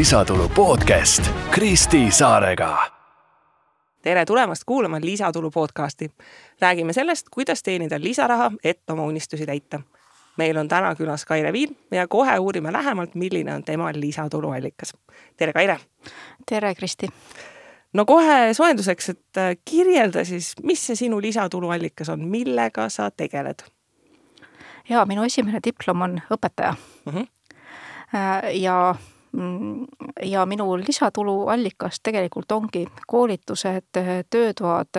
lisatulu podcast Kristi Saarega. tere tulemast kuulama Lisatulu podcasti. räägime sellest, kuidas teenida lisaraha, et oma unistusi täita. meil on täna külas Kaire Viin ja kohe uurime lähemalt, milline on tema lisatuluallikas. tere, Kaire. tere, Kristi. no kohe soojenduseks, et äh, kirjelda siis, mis see sinu lisatuluallikas on, millega sa tegeled? ja minu esimene diplom on õpetaja uh. -huh. ja Mm, ja minu lisatuluallikas tegelikult ongi koolitused, töötoad,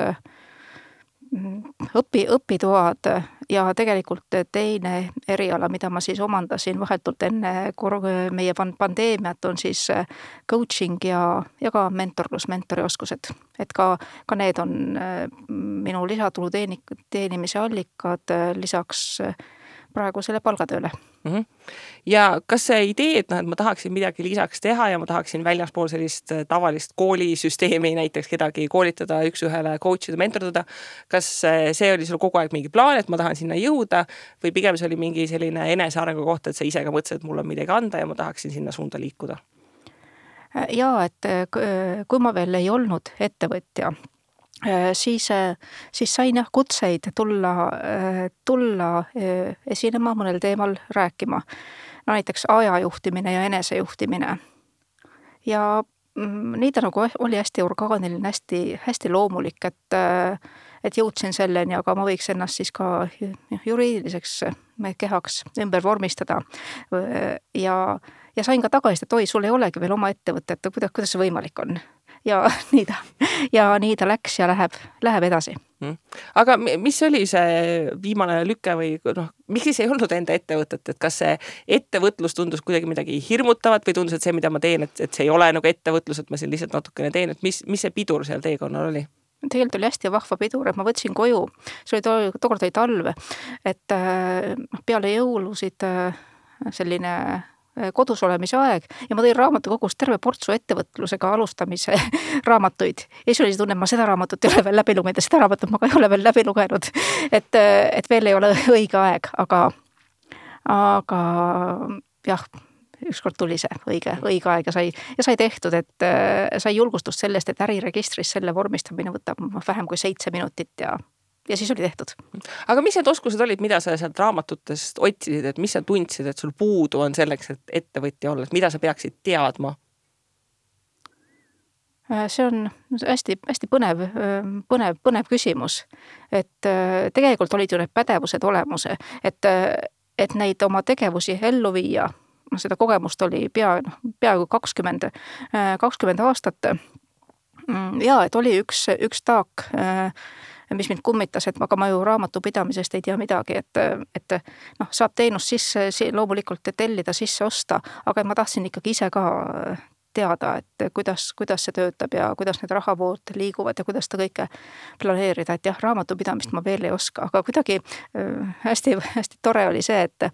õpi, õpitoad ja tegelikult teine eriala, mida ma siis omandasin vahetult enne meie pandeemiat, on siis coaching ja, ja ka mentorlus, mentorioskused. et ka, ka need on minu lisatulu teeni-, teenimise allikad lisaks praegusele palgatööle mm. -hmm. ja kas see idee, et noh, et ma tahaksin midagi lisaks teha ja ma tahaksin väljaspool sellist äh, tavalist koolisüsteemi näiteks kedagi koolitada, üks-ühele coach ida, mentordada, kas äh, see oli sul kogu aeg mingi plaan, et ma tahan sinna jõuda või pigem see oli mingi selline enesearengu koht, et sa ise ka mõtlesid, et mul on midagi anda ja ma tahaksin sinna suunda liikuda? jaa, et kui ma veel ei olnud ettevõtja, Äh, siis, äh, siis sain jah kutseid tulla, äh, tulla esinema mõnel teemal rääkima. no näiteks ajajuhtimine ja enesejuhtimine. ja mm, nii ta nagu oli hästi orgaaniline, hästi, hästi loomulik, et et jõudsin selleni, aga ma võiks ennast siis ka juriidiliseks kehaks ümber vormistada. ja, ja sain ka tagasisidet, et oi, sul ei olegi veel oma ettevõtet, kuidas, kuidas see võimalik on ja nii ta, ja nii ta läks ja läheb, läheb edasi mm.. aga mis oli see viimane lüke või noh, miks siis ei olnud enda ettevõtet, et kas see ettevõtlus tundus kuidagi midagi hirmutavat või tundus, et see, mida ma teen, et, et see ei ole nagu ettevõtlus, et ma siin lihtsalt natukene teen, et mis, mis see pidur seal teekonnal oli? tegelikult oli hästi vahva pidur, et ma võtsin koju, see oli, tookord oli talv, et äh, peale jõulusid äh, selline Äh, kodus olemise aeg ja ma tõin raamatukogust terve portsu ettevõtlusega alustamise raamatuid. ja siis oli see tunne, et ma seda raamatut ei ole veel läbi lugenud ja seda raamatut ma ka ei ole veel läbi lugenud. et, äh, et veel ei ole õige aeg, aga, aga jah, ükskord tuli see õige, õige aeg ja sai, ja sai tehtud, et äh, sai julgustust sellest, et äriregistris selle vormistamine võtab vähem kui seitse minutit ja ja siis oli tehtud. aga mis need oskused olid, mida sa sealt raamatutest otsisid, et mis sa tundsid, et sul puudu on selleks, et ettevõtja olla, et mida sa peaksid teadma? Äh, see on hästi-hästi põnev, äh, põnev, põnev küsimus. et äh, tegelikult olid ju need pädevused olemas, et, et neid oma tegevusi ellu viia, noh, seda kogemust oli pea, noh, peaaegu kakskümmend, kakskümmend aastat. Mm, ja et oli üks, üks taak mis mind kummitas, et aga ma ju raamatupidamisest ei tea midagi, et, et noh, saab teenust sisse loomulikult tellida, sisse osta, aga ma tahtsin ikkagi ise ka teada, et kuidas, kuidas see töötab ja kuidas need rahavood liiguvad ja kuidas seda kõike planeerida, et jah, raamatupidamist ma veel ei oska, aga kuidagi hästi-hästi äh, tore oli see, et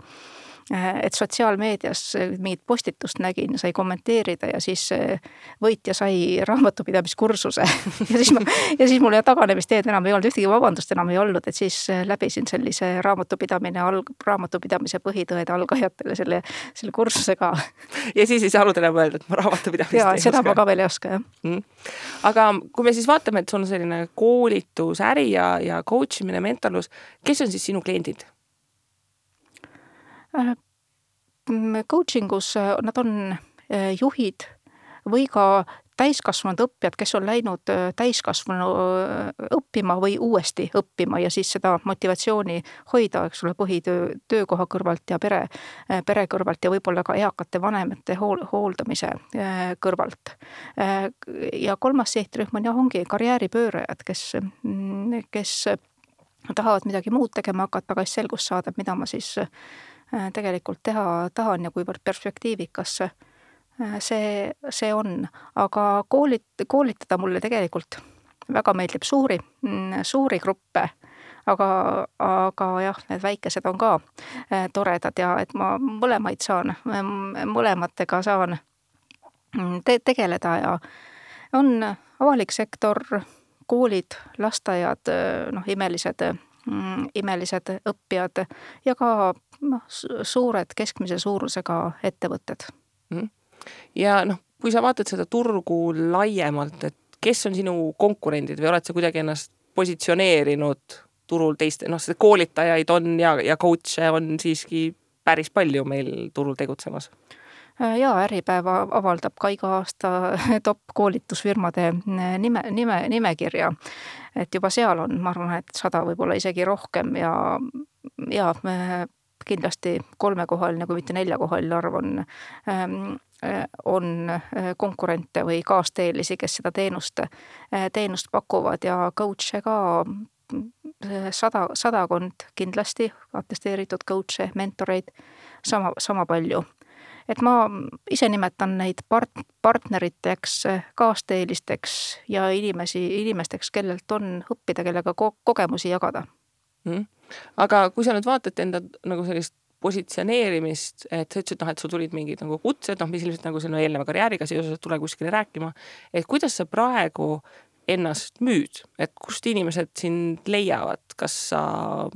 et sotsiaalmeedias mingit postitust nägin, sai kommenteerida ja siis äh, võitja sai raamatupidamiskursuse ja siis ma, ja siis mul ja taganemisteed enam ei olnud, ühtegi vabandust enam ei olnud, et siis äh, läbisin sellise raamatupidamine alg-, raamatupidamise põhitõede algajatele selle, selle kursuse ka. ja siis ei saanud enam öelda, et ma raamatupidamist ja, ei oska. seda ma ka veel ei oska, jah mm.. aga kui me siis vaatame, et sul on selline koolitus, äri ja, ja coach imine, mentorlus, kes on siis sinu kliendid? Äh, coaching us äh, nad on äh, juhid või ka täiskasvanud õppijad, kes on läinud täiskasvanu õppima või uuesti õppima ja siis seda motivatsiooni hoida, eks ole, põhitöö, töökoha kõrvalt ja pere, pere kõrvalt ja võib-olla ka eakate vanemate hool, hooldamise kõrvalt. ja kolmas sihtrühm on jah, ongi karjääripöörajad, kes, mm, kes tahavad midagi muud tegema hakata, aga siis selgust saada, mida ma siis tegelikult teha tahan ja kuivõrd perspektiivikas äh, see, see on. aga koolit-, koolitada mulle tegelikult väga meeldib suuri, mm, suuri gruppe, aga, aga jah, need väikesed on ka äh, toredad ja et ma mõlemaid saan, mõlematega saan mm, te tegeleda ja on avalik sektor, koolid, lasteaiad, noh, imelised Mm, imelised õppijad ja ka noh, suured keskmise suurusega ettevõtted mm. ja noh, kui sa vaatad seda turgu laiemalt, et kes on sinu konkurendid või oled sa kuidagi ennast positsioneerinud turul teiste, noh, seda koolitajaid on ja, ja coach'e on siiski päris palju meil turul tegutsemas Äh, jaa, Äripäev avaldab ka iga aasta top koolitusfirmade äh, nime, nime, nimekirja. et juba seal on, ma arvan, et sada, võib-olla isegi rohkem ja, ja kindlasti kolmekohaline, kui mitte neljakohaline arv on, ähm, äh, on konkurente või kaasteelisi, kes seda teenust, teenust pakuvad ja coach'e ka sada, sadakond kindlasti, atesteeritud coach'e, mentoreid sama, sama palju. Et ma ise nimetan neid part-, partneriteks, kaasteelisteks ja inimesi, inimesteks, kellelt on õppida, kellega ko-, kogemusi jagada. Mm.. Aga kui sa nüüd vaatad enda nagu sellist positsioneerimist, et sa ütlesid, noh, et sul tulid mingid nagu kutsed, noh, mis ilmselt nagu sinu eelneva karjääriga seoses, tule kuskile rääkima, et kuidas sa praegu ennast müüd, et kust inimesed sind leiavad, kas sa,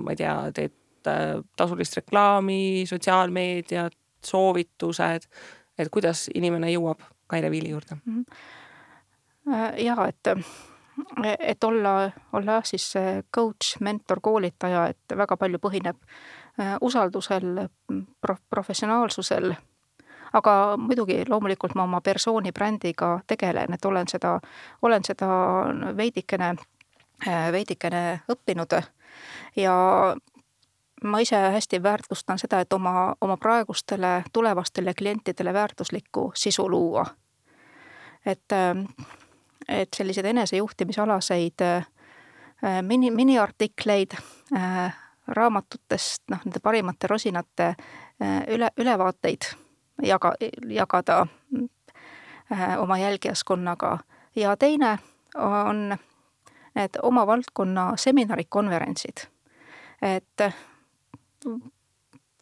ma ei tea, teed äh, tasulist reklaami, sotsiaalmeediat, soovitused, et kuidas inimene jõuab Kaire Viili juurde mm? -hmm. ja et, et olla, olla jah, siis coach, mentor, koolitaja, et väga palju põhineb äh, usaldusel, prof-, professionaalsusel, aga muidugi loomulikult ma oma persooni brändiga tegelen, et olen seda, olen seda veidikene, äh, veidikene õppinud ja ma ise hästi väärtustan seda, et oma, oma praegustele tulevastele klientidele väärtuslikku sisu luua. et, et selliseid enesejuhtimisalaseid äh, mini, miniartikleid äh, raamatutest, noh, nende parimate rosinate äh, üle, ülevaateid jaga, jagada oma jälgijaskonnaga ja teine on need oma valdkonna seminarid, konverentsid. et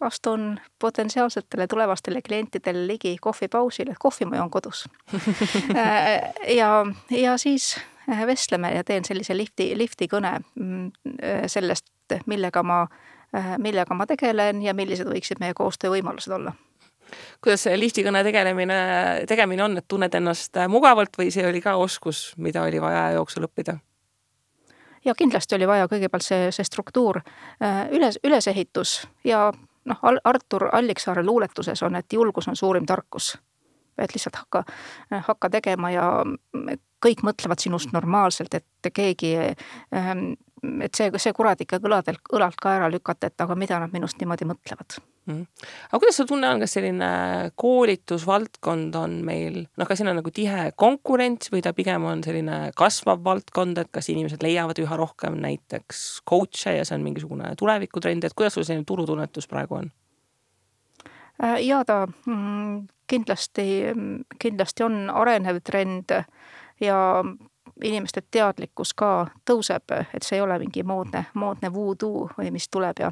astun potentsiaalsetele tulevastele klientidele ligi kohvipausil, et kohvi ma joon kodus äh, ja, ja siis äh, vestleme ja teen sellise lifti, lifti kõne mm, äh, sellest, millega ma, millega ma tegelen ja millised võiksid meie koostöövõimalused olla kuidas see liftikõne tegelemine, tegemine on, et tunned ennast mugavalt või see oli ka oskus, mida oli vaja aja jooksul õppida? ja kindlasti oli vaja kõigepealt see, see struktuur, üles, ülesehitus ja noh, Artur Alliksaare luuletuses on, et julgus on suurim tarkus. et lihtsalt hakka, hakka tegema ja kõik mõtlevad sinust normaalselt, et keegi ähm, et see, see kurat ikka õladelt, õlalt ka ära lükata, et aga mida nad minust niimoodi mõtlevad mm.. aga kuidas sul tunne on, kas selline koolitusvaldkond on meil, noh, kas siin on nagu tihe konkurents või ta pigem on selline kasvav valdkond, et kas inimesed leiavad üha rohkem näiteks coach'e ja see on mingisugune tulevikutrend, et kuidas sul selline turutunnetus praegu on? Äh, ja ta mm, kindlasti, kindlasti on arenev trend ja inimeste teadlikkus ka tõuseb, et see ei ole mingi moodne, moodne voodoo või mis tuleb ja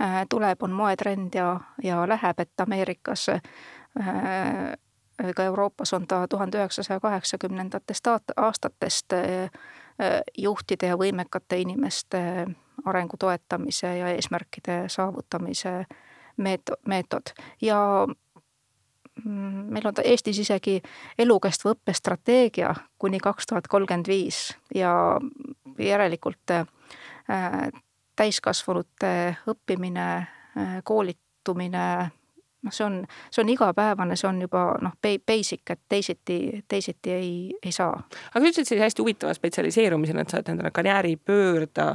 äh, tuleb, on moetrend ja, ja läheb, et Ameerikas äh, ka Euroopas on ta tuhande üheksasaja kaheksakümnendatest aastatest äh, juhtide ja võimekate inimeste arengu toetamise ja eesmärkide saavutamise meetod, meetod. Ja meil on Eestis isegi elukestva õppe strateegia kuni kaks tuhat kolmkümmend viis ja järelikult äh, täiskasvanute õppimine, äh, koolitumine noh, see on, see on igapäevane, see on juba noh, basic, et teisiti, teisiti ei, ei saa. aga sa ütlesid sellise hästi huvitava spetsialiseerumisena, et sa oled endale karjääripöörda,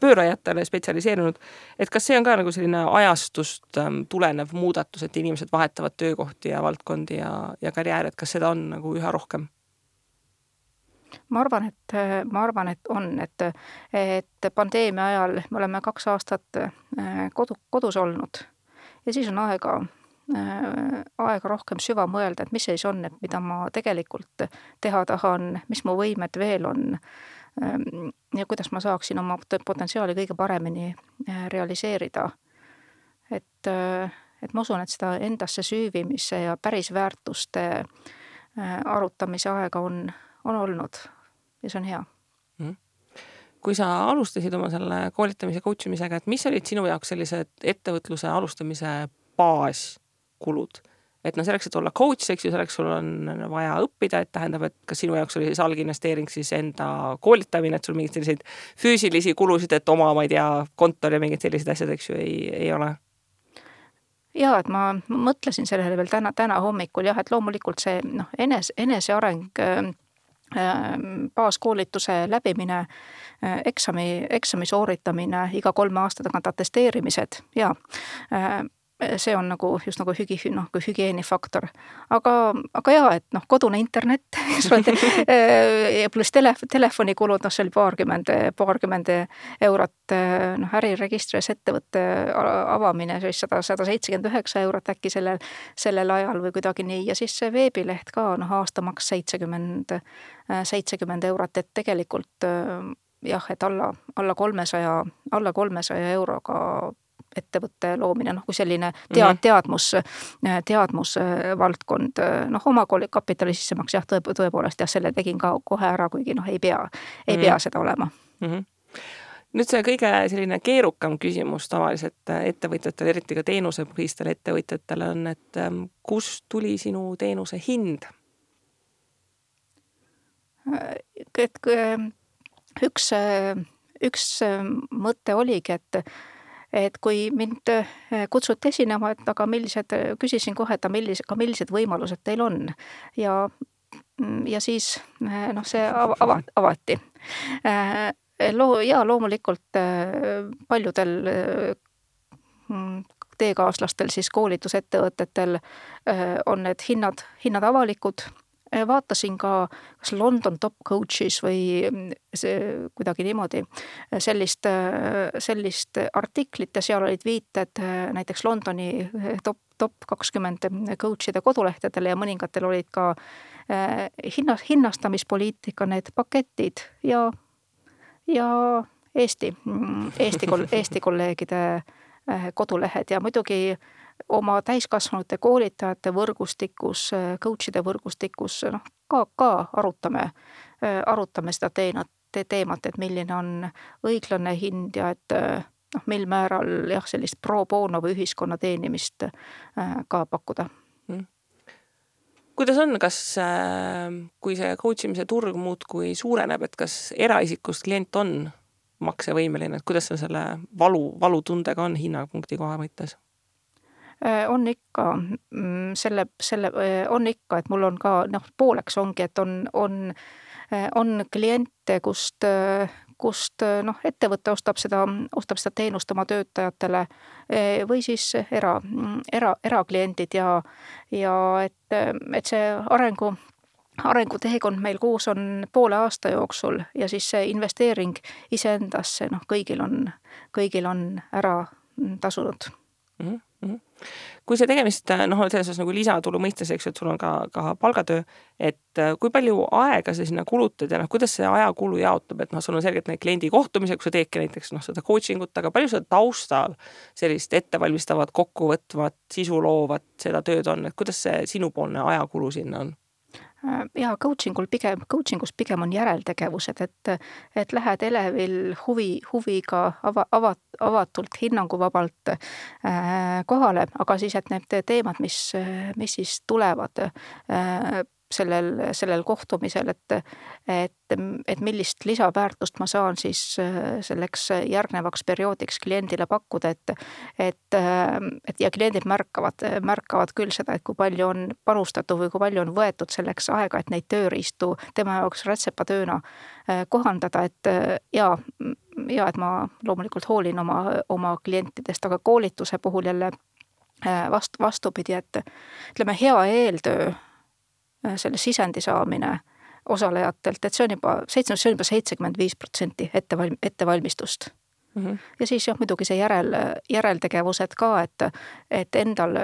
pöörajatele spetsialiseerunud. et kas see on ka nagu selline ajastust ähm, tulenev muudatus, et inimesed vahetavad töökohti ja valdkondi ja, ja karjääre, et kas seda on nagu üha rohkem? ma arvan, et, ma arvan, et on, et, et pandeemia ajal me oleme kaks aastat äh, kodu, kodus olnud ja siis on aega aega rohkem süva mõelda, et mis siis on, et mida ma tegelikult teha tahan, mis mu võimed veel on ähm, ja kuidas ma saaksin oma potentsiaali kõige paremini äh, realiseerida. et, äh, et ma usun, et seda endasse süüvimise ja päris väärtuste arutamise aega on, on olnud ja see on hea. Mm kui sa alustasid oma selle koolitamise coach imisega, et mis olid sinu jaoks sellised ettevõtluse alustamise baas kulud. et noh, selleks, et olla coach, eks ju, selleks sul on vaja õppida, et tähendab, et kas sinu jaoks oli siis alginvesteering siis enda koolitamine, et sul mingeid selliseid füüsilisi kulusid, et oma, ma ei tea, kontor ja mingid sellised asjad, eks ju, ei, ei ole ja et ma mõtlesin sellele veel täna, täna hommikul jah, et loomulikult see noh, enes, eneseareng äh, baaskoolituse läbimine, äh, eksami, eksami sooritamine, iga kolme aasta tagant atesteerimised ja äh, see on nagu just nagu hügi-, noh, kui hügieenifaktor. aga, aga jaa, et noh, kodune internet, eks ole, äh, pluss tele, telefonikulud, noh, see oli paarkümmend, paarkümmend eurot, noh, äriregistris ettevõtte avamine, siis sada, sada seitsekümmend üheksa eurot äkki sellel, sellel ajal või kuidagi nii ja siis see veebileht ka, noh, aastamaks seitsekümmend, seitsekümmend eurot, et tegelikult jah, et alla, alla kolmesaja, alla kolmesaja euroga ettevõtte loomine, noh kui selline tea-, mhm. teadmus, teadmusvaldkond, noh oma kapitali sissemaks jah, tõe, tõepoolest jah, selle tegin ka kohe ära, kuigi noh, ei pea, ei pea mhm. seda olema mm. -hmm nüüd see kõige selline keerukam küsimus tavaliselt ettevõtjatele, eriti ka teenusepõhistele ettevõtjatele on, et ähm, kust tuli sinu teenuse hind? et üks, üks mõte oligi, et et kui mind äh, kutsuti esinema, et aga millised, küsisin kohe, et millised, aga millised võimalused teil on ja, mm, ja siis äh, noh, see ava, avati. Äh, loo-, ja loomulikult paljudel mm, teekaaslastel siis koolitusettevõtetel on need hinnad, hinnad avalikud vaatasin ka kas London Top Coaches või mm, see kuidagi niimoodi äh, sellist, äh, sellist artiklit ja seal olid viited näiteks Londoni top, top kakskümmend coach'ide kodulehtedele ja mõningatel olid ka hinna, hinnastamispoliitika need paketid ja, ja Eesti, mm, Eesti, Eesti kolleegide kodulehed ja muidugi oma täiskasvanute koolitajate võrgustikus, coach'ide võrgustikus noh, ka, ka arutame, arutame seda teenat, teemat, et milline on õiglane hind ja et noh, mil määral jah, sellist pro bono või ühiskonna teenimist ka pakkuda mm kuidas on, kas kui see coach imise turg muudkui suureneb, et kas eraisikust klient on maksevõimeline, et kuidas seal selle valu, valutundega on hinnapunkti koha mõttes? Äh, on ikka mm, selle, selle, äh, on ikka, et mul on ka noh, pooleks ongi, et on, on, äh, on kliente, kust, kust noh, ettevõte ostab seda, ostab seda teenust oma töötajatele või siis era, era, erakliendid ja, ja et, et see arengu arenguteekond meil koos on poole aasta jooksul ja siis see investeering iseendasse, noh, kõigil on, kõigil on ära tasunud mm. -hmm kui see tegemist noh, selles suhtes nagu lisatulu mõistes, eks ju, et sul on ka, ka palgatöö, et äh, kui palju aega sa sinna kulutad ja noh, kuidas see ajakulu jaotub, et noh, sul on selgelt need kliendi kohtumised, kus sa teedki näiteks noh, seda coaching ut, aga palju seda taustal sellist ettevalmistavat, kokkuvõtvat, sisu loovat seda tööd on, et kuidas see sinupoolne ajakulu sinna on? Äh, ja coaching ul pigem, coaching us pigem on järeltegevused, et, et lähed elevil huvi, huviga ava, ava, avatult, hinnanguvabalt äh, kohale, aga siis, et need teemad, mis, mis siis tulevad äh, sellel, sellel kohtumisel, et, et, et millist lisaväärtust ma saan siis äh, selleks järgnevaks perioodiks kliendile pakkuda, et, et, äh, et ja kliendid märkavad, märkavad küll seda, et kui palju on panustatud või kui palju on võetud selleks aega, et neid tööriistu tema jaoks rätsepatööna äh, kohandada, et ja, ja et ma loomulikult hoolin oma, oma klientidest, aga koolituse puhul jälle vastu, vastupidi, et ütleme, hea eeltöö selle sisendi saamine osalejatelt, et see on juba seitse, see on juba seitsekümmend viis protsenti ettevalm-, ettevalmistust mm. -hmm. ja siis jah, muidugi see järel, järeltegevused ka, et, et endal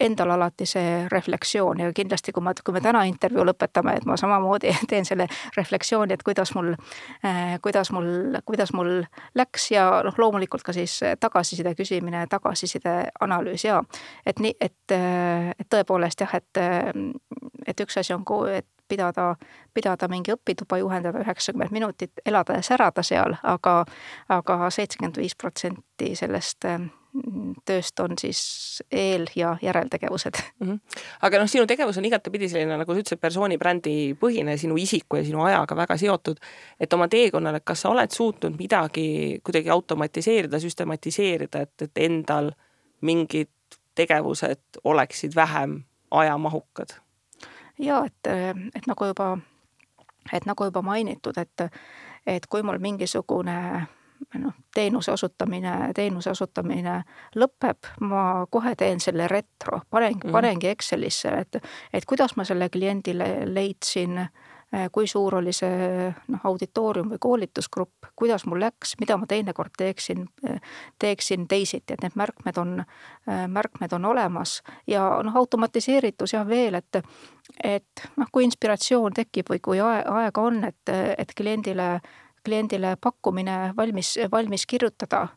endal alati see reflektsioon ja kindlasti, kui ma, kui me täna intervjuu lõpetame, et ma samamoodi teen selle reflektsiooni, et kuidas mul eh,, kuidas mul, kuidas mul läks ja noh, loomulikult ka siis tagasiside küsimine, tagasiside analüüs ja et nii, et, et tõepoolest jah, et, et üks asi on, et pidada, pidada mingi õpituba, juhendada üheksakümmend minutit, elada ja särada seal aga, aga, aga seitsekümmend viis protsenti sellest tööst on siis eel- ja järeltegevused mm. -hmm. aga noh, sinu tegevus on igatepidi selline, nagu sa ütlesid, persoonibrändi põhine, sinu isiku ja sinu ajaga väga seotud. et oma teekonnal, et kas sa oled suutnud midagi kuidagi automatiseerida, süstematiseerida, et, et endal mingid tegevused oleksid vähem ajamahukad? ja et, et nagu juba, et nagu juba mainitud, et, et kui mul mingisugune noh, teenuse osutamine, teenuse osutamine lõpeb, ma kohe teen selle retro, panen mm, -hmm. panengi Excelisse, et, et kuidas ma selle kliendile leidsin, kui suur oli see noh, auditoorium või koolitusgrupp, kuidas mul läks, mida ma teinekord teeksin, teeksin teisiti, et need märkmed on, märkmed on olemas ja noh, automatiseeritus jah veel, et et noh, kui inspiratsioon tekib või kui aega on, et, et kliendile kliendile pakkumine valmis, valmis kirjutada.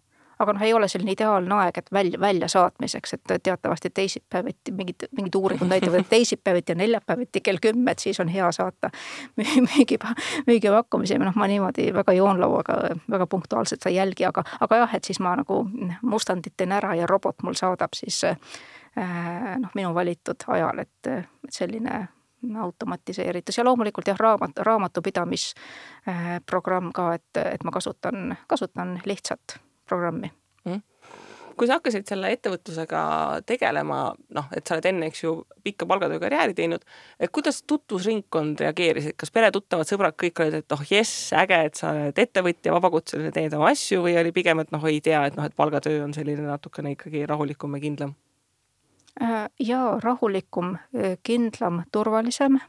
aga noh, ei ole selline ideaalne aeg, et välja, väljasaatmiseks, et teatavasti teisipäeviti mingid, mingid uuringud näitavad, et teisipäeviti ja neljapäeviti kell kümme, et siis on hea saata müügi, müügipakkumisi, noh, ma niimoodi väga joonlauaga väga punktuaalselt ei jälgi, aga, aga jah, et siis ma nagu mustandit teen ära ja robot mul saadab siis äh, noh, minu valitud ajal, et, et selline automatiseeritus ja loomulikult jah, raamat, raamatupidamisprogramm äh, ka, et, et ma kasutan, kasutan lihtsat programmi mm kui sa hakkasid selle ettevõtlusega tegelema, noh, et sa oled enne, eks ju, pikka palgatöö karjääri teinud, et kuidas tutvusringkond reageeris, et kas peretuttavad, sõbrad kõik olid, et oh jess, äge, et sa oled ettevõtja, vabakutseline, teed oma asju või oli pigem, et noh, ei tea, et noh, et palgatöö on selline natukene ikkagi rahulikum ja kindlam? Äh, ja rahulikum, äh, kindlam, turvalisem.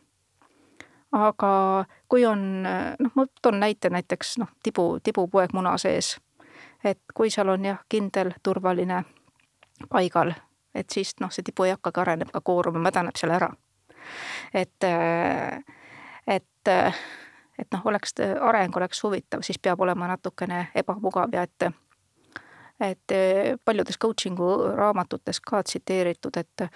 aga kui on, äh, noh, ma toon näite näiteks noh, tibu, tibupoeg muna sees. et kui seal on jah, kindel, turvaline paigal, et siis noh, see tibu ei hakkagi, areneb ka kooruma, mädaneb seal ära. et, et, et noh, oleks, areng oleks huvitav, siis peab olema natukene ebamugav ja et et eh, paljudes coaching'u raamatutes ka tsiteeritud, et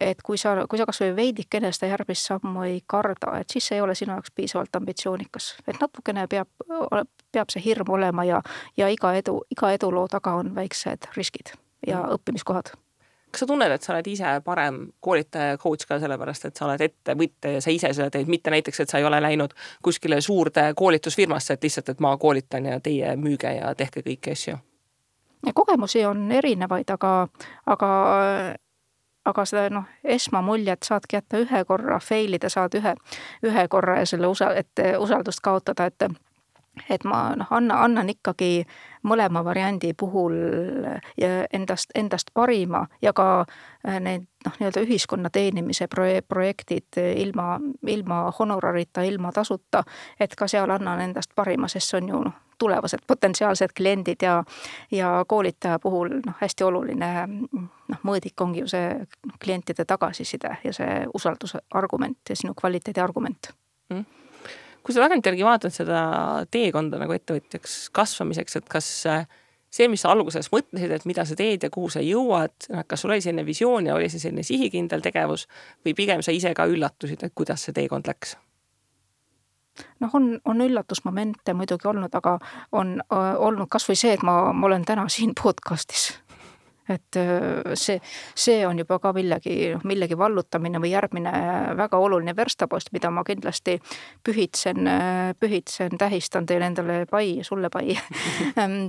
et kui sa, kui sa kasvõi veidikene seda järgmist sammu ei karda, et siis see ei ole sinu jaoks piisavalt ambitsioonikas. et natukene peab, peab see hirm olema ja, ja iga edu, iga eduloo taga on väiksed riskid ja mm. õppimiskohad kas sa tunned, et sa oled ise parem koolitaja ja coach ka sellepärast, et sa oled ettevõtja ja sa ise seda teed, mitte näiteks, et sa ei ole läinud kuskile suurde koolitusfirmasse, et lihtsalt, et ma koolitan ja teie müüge ja tehke kõiki asju? Kogemusi on erinevaid, aga, aga aga seda noh, esmamuljet saadki jätta ühe korra, fail ida saad ühe, ühe korra ja selle usa-, et usaldust kaotada, et et ma noh, anna, annan ikkagi mõlema variandi puhul endast, endast parima ja ka äh, need noh, nii-öelda ühiskonna teenimise proje-, projektid ilma, ilma honorarita, ilma tasuta, et ka seal annan endast parima, sest see on ju noh, tulevased potentsiaalsed kliendid ja ja koolitaja puhul noh, hästi oluline noh, mõõdik ongi ju see klientide tagasiside ja see usalduse argument ja sinu kvaliteedi argument mm kui sa tagantjärgi vaatad seda teekonda nagu ettevõtjaks kasvamiseks, et kas see, mis sa alguses mõtlesid, et mida sa teed ja kuhu sa jõuad, noh, kas sul oli selline visioon ja oli see selline sihikindel tegevus või pigem sa ise ka üllatusid, et kuidas see teekond läks? Noh, on, on üllatusmomente muidugi olnud, aga on äh, olnud kasvõi see, et ma, ma olen täna siin podcast'is. Et äh, see, see on juba ka millegi, noh millegi vallutamine või järgmine väga oluline verstapost, mida ma kindlasti pühitsen, pühitsen, tähistan teile endale pai, sulle pai. Ähm,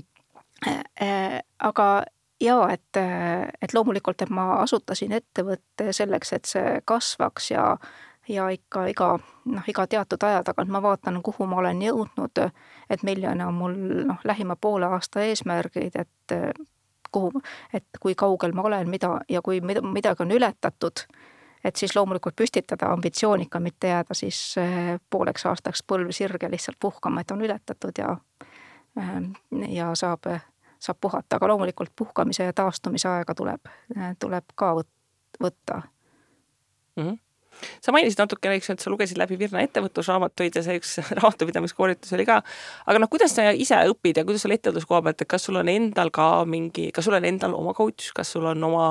äh, aga jaa, et, et loomulikult, et ma asutasin ettevõtte selleks, et see kasvaks ja ja ikka iga, noh, iga teatud aja tagant ma vaatan, kuhu ma olen jõudnud, et milline on mul noh, lähima poole aasta eesmärgid, et kuhu, et kui kaugel ma olen, mida ja kui midagi on ületatud, et siis loomulikult püstitada ambitsioonika, mitte jääda siis eh, pooleks aastaks põlv sirge lihtsalt puhkama, et on ületatud ja eh, ja saab, saab puhata, aga loomulikult puhkamise ja taastumise aega tuleb, tuleb ka võtta mm. -hmm sa mainisid natukene, eks ju, et sa lugesid läbi Virna ettevõtlusraamatuid ja see üks raamatupidamiskoolitus oli ka. aga noh, kuidas sa ise õpid ja kuidas sul ettevõtluskoha pealt, et kas sul on endal ka mingi, kas sul on endal oma coach, kas sul on oma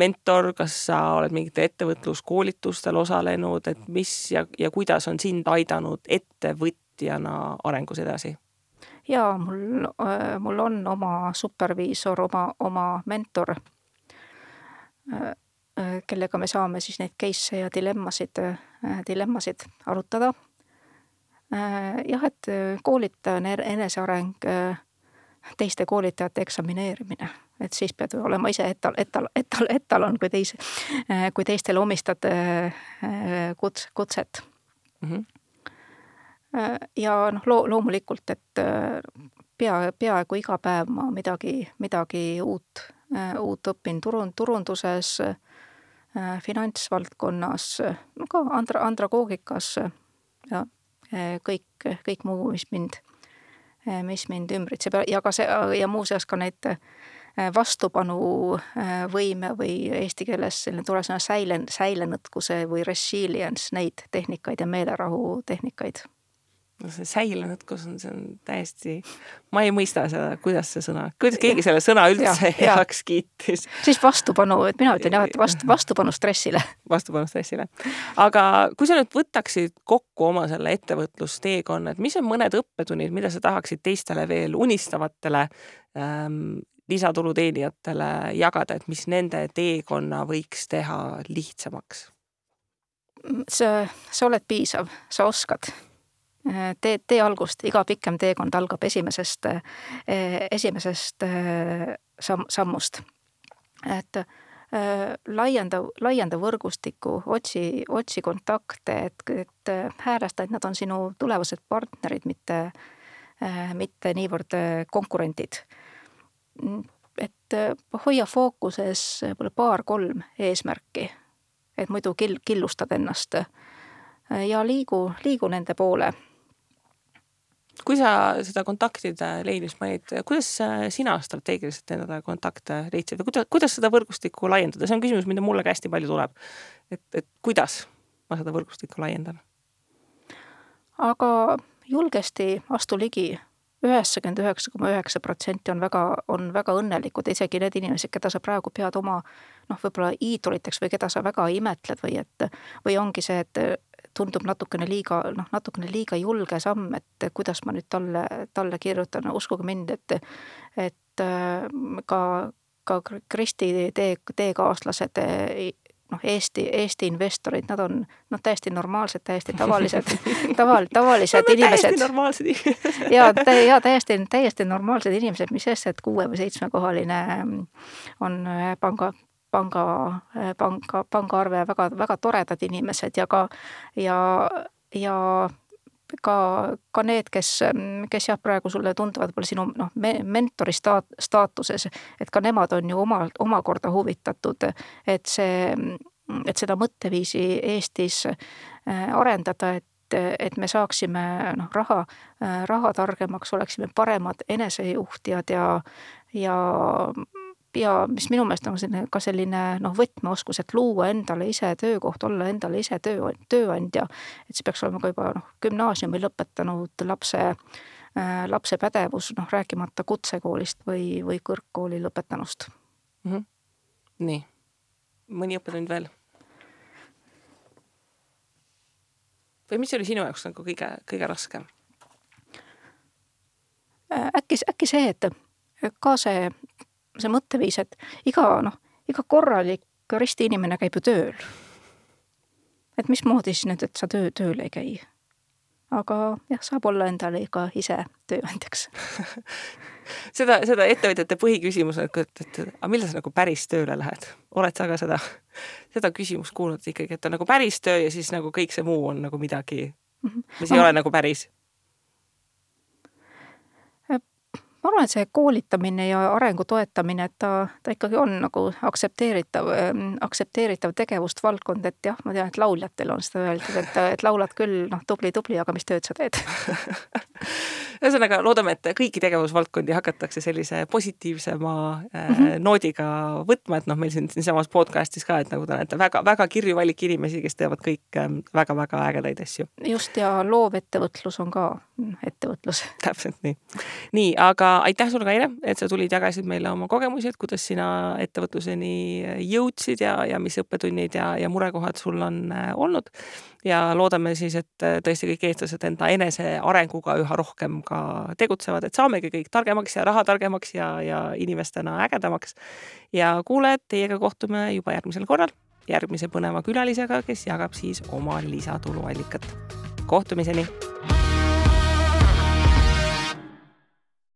mentor, kas sa oled mingitel ettevõtluskoolitustel osalenud, et mis ja, ja kuidas on sind aidanud ettevõtjana arengus edasi? jaa, mul, mul on oma superviisor, oma, oma mentor, kellega me saame siis neid case'e ja dilemmasid, dilemmasid arutada. jah, et koolitaja eneseareng, teiste koolitajate eksamineerimine, et siis pead olema ise etal, etal, etal, etalon, kui teise, kui teistele omistad kuts-, kutset mm. -hmm Äh, ja noh, loo-, loomulikult, et äh, pea, peaaegu iga päev ma midagi, midagi uut, äh, uut õpin turun-, turunduses, finantsvaldkonnas, no ka andra-, andragoogikas ja kõik, kõik muu, mis mind, mis mind ümbritseb. Ja ka see ja muuseas ka need vastupanuvõime või eesti keeles selline tore sõna säilen-, säilenõtkuse või resilience, neid tehnikaid ja meelerahu tehnikaid no see säilenõtkus on, see on täiesti, ma ei mõista seda, kuidas see sõna, kuidas keegi selle sõna üldse ja, heaks ja. kiitis. siis vastupanu, et mina ütlen jah, et vastu, vastupanu stressile. vastupanu stressile. aga kui sa nüüd võtaksid kokku oma selle ettevõtlusteekonna, et mis on mõned õppetunnid, mida sa tahaksid teistele veel unistavatele ähm, lisatulu teenijatele jagada, et mis nende teekonna võiks teha lihtsamaks? sa, sa oled piisav, sa oskad tee, tee algust, iga pikem teekond algab esimesest, esimesest samm, sammust. et laienda, laienda võrgustikku, otsi, otsi kontakte, et, et häälesta, et nad on sinu tulevased partnerid, mitte, mitte niivõrd konkurendid. et hoia fookuses võib-olla paar-kolm eesmärki, et muidu kill-, killustad ennast ja liigu, liigu nende poole kui sa seda kontaktide leidmist mainid, kuidas sina strateegiliselt endale kontakte leidsid või kuidas, kuidas seda võrgustikku laiendada, see on küsimus, mida mulle ka hästi palju tuleb. et, et kuidas ma seda võrgustikku laiendan? aga julgesti astu ligi, üheksakümmend üheksa koma üheksa protsenti on väga, on väga õnnelikud, isegi need inimesed, keda sa praegu pead oma noh, võib-olla iidoliteks või keda sa väga imetled või et või ongi see, et tundub natukene liiga, noh, natukene liiga julge samm, et kuidas ma nüüd talle, talle kirjutan, uskuge mind, et et äh, ka, ka Kristi tee, teekaaslased noh, Eesti, Eesti investorid, nad on noh, täiesti normaalsed, täiesti tavalised taval-, tavalised inimesed. täiesti normaalsed ja, ja täiesti, täiesti normaalsed inimesed, mis sest, et kuue või seitsmekohaline on panga, panga, panga, pangaarve väga, väga toredad inimesed ja ka ja, ja ka, ka need, kes, kes jah, praegu sulle tunduvad võib-olla sinu noh, mentori staat-, staatuses, et ka nemad on ju oma, omakorda huvitatud, et see, et seda mõtteviisi Eestis äh, arendada, et et me saaksime noh, raha, raha targemaks, oleksime paremad enesejuhtijad ja, ja ja mis minu meelest on selline ka selline noh, võtmeoskus, et luua endale ise töökoht, olla endale ise töö, tööandja. et see peaks olema ka juba noh, gümnaasiumi lõpetanud lapse äh,, lapse pädevus, noh rääkimata kutsekoolist või, või kõrgkooli lõpetanust mm. -hmm. nii, mõni õppetund veel? või mis oli sinu jaoks nagu kõige, kõige raskem? Äh, äkki, äkki see, et ka see see mõtteviis, et iga noh, iga korralik ristiinimene käib ju tööl. et mismoodi siis nüüd, et sa töö, tööl ei käi? aga jah, saab olla endale ka ise tööandjaks seda, seda ettevõtjate põhiküsimus on, et, et, aga millal sa nagu päris tööle lähed? oled sa ka seda, seda küsimust kuulnud ikkagi, et on nagu päris töö ja siis nagu kõik see muu on nagu midagi, mhm. mis ei no, ole nagu päris? Ma arvan, et see koolitamine ja arengu toetamine, et ta, ta ikkagi on nagu aktsepteeritav, aktsepteeritav tegevusvaldkond, et jah, ma tean, et lauljatel on seda öeldud, et, et laulad küll, noh, tubli, tubli, aga mis tööd sa teed ühesõnaga, loodame, et kõiki tegevusvaldkondi hakatakse sellise positiivsema mm -hmm. noodiga võtma, et noh, meil siin siinsamas podcast'is ka, et nagu te näete, väga, väga kirju valik inimesi, kes teevad kõik väga-väga ägedaid asju. just, ja loovettevõtlus on ka, et ettevõtlus. täpselt nii. nii, aga aitäh sulle, Kaire, et sa tulid, jagasid meile oma kogemusi, et kuidas sina ettevõtluseni jõudsid ja, ja mis õppetunnid ja, ja murekohad sul on äh, olnud. ja loodame siis, et äh, tõesti kõik eestlased enda enesearenguga üha rohkem ka tegutsevad, et saamegi kõik targemaks ja raha targemaks ja, ja inimestena ägedamaks. ja kuulajad, teiega kohtume juba järgmisel korral järgmise põneva külalisega, kes jagab siis oma lisatuluallikat. kohtumiseni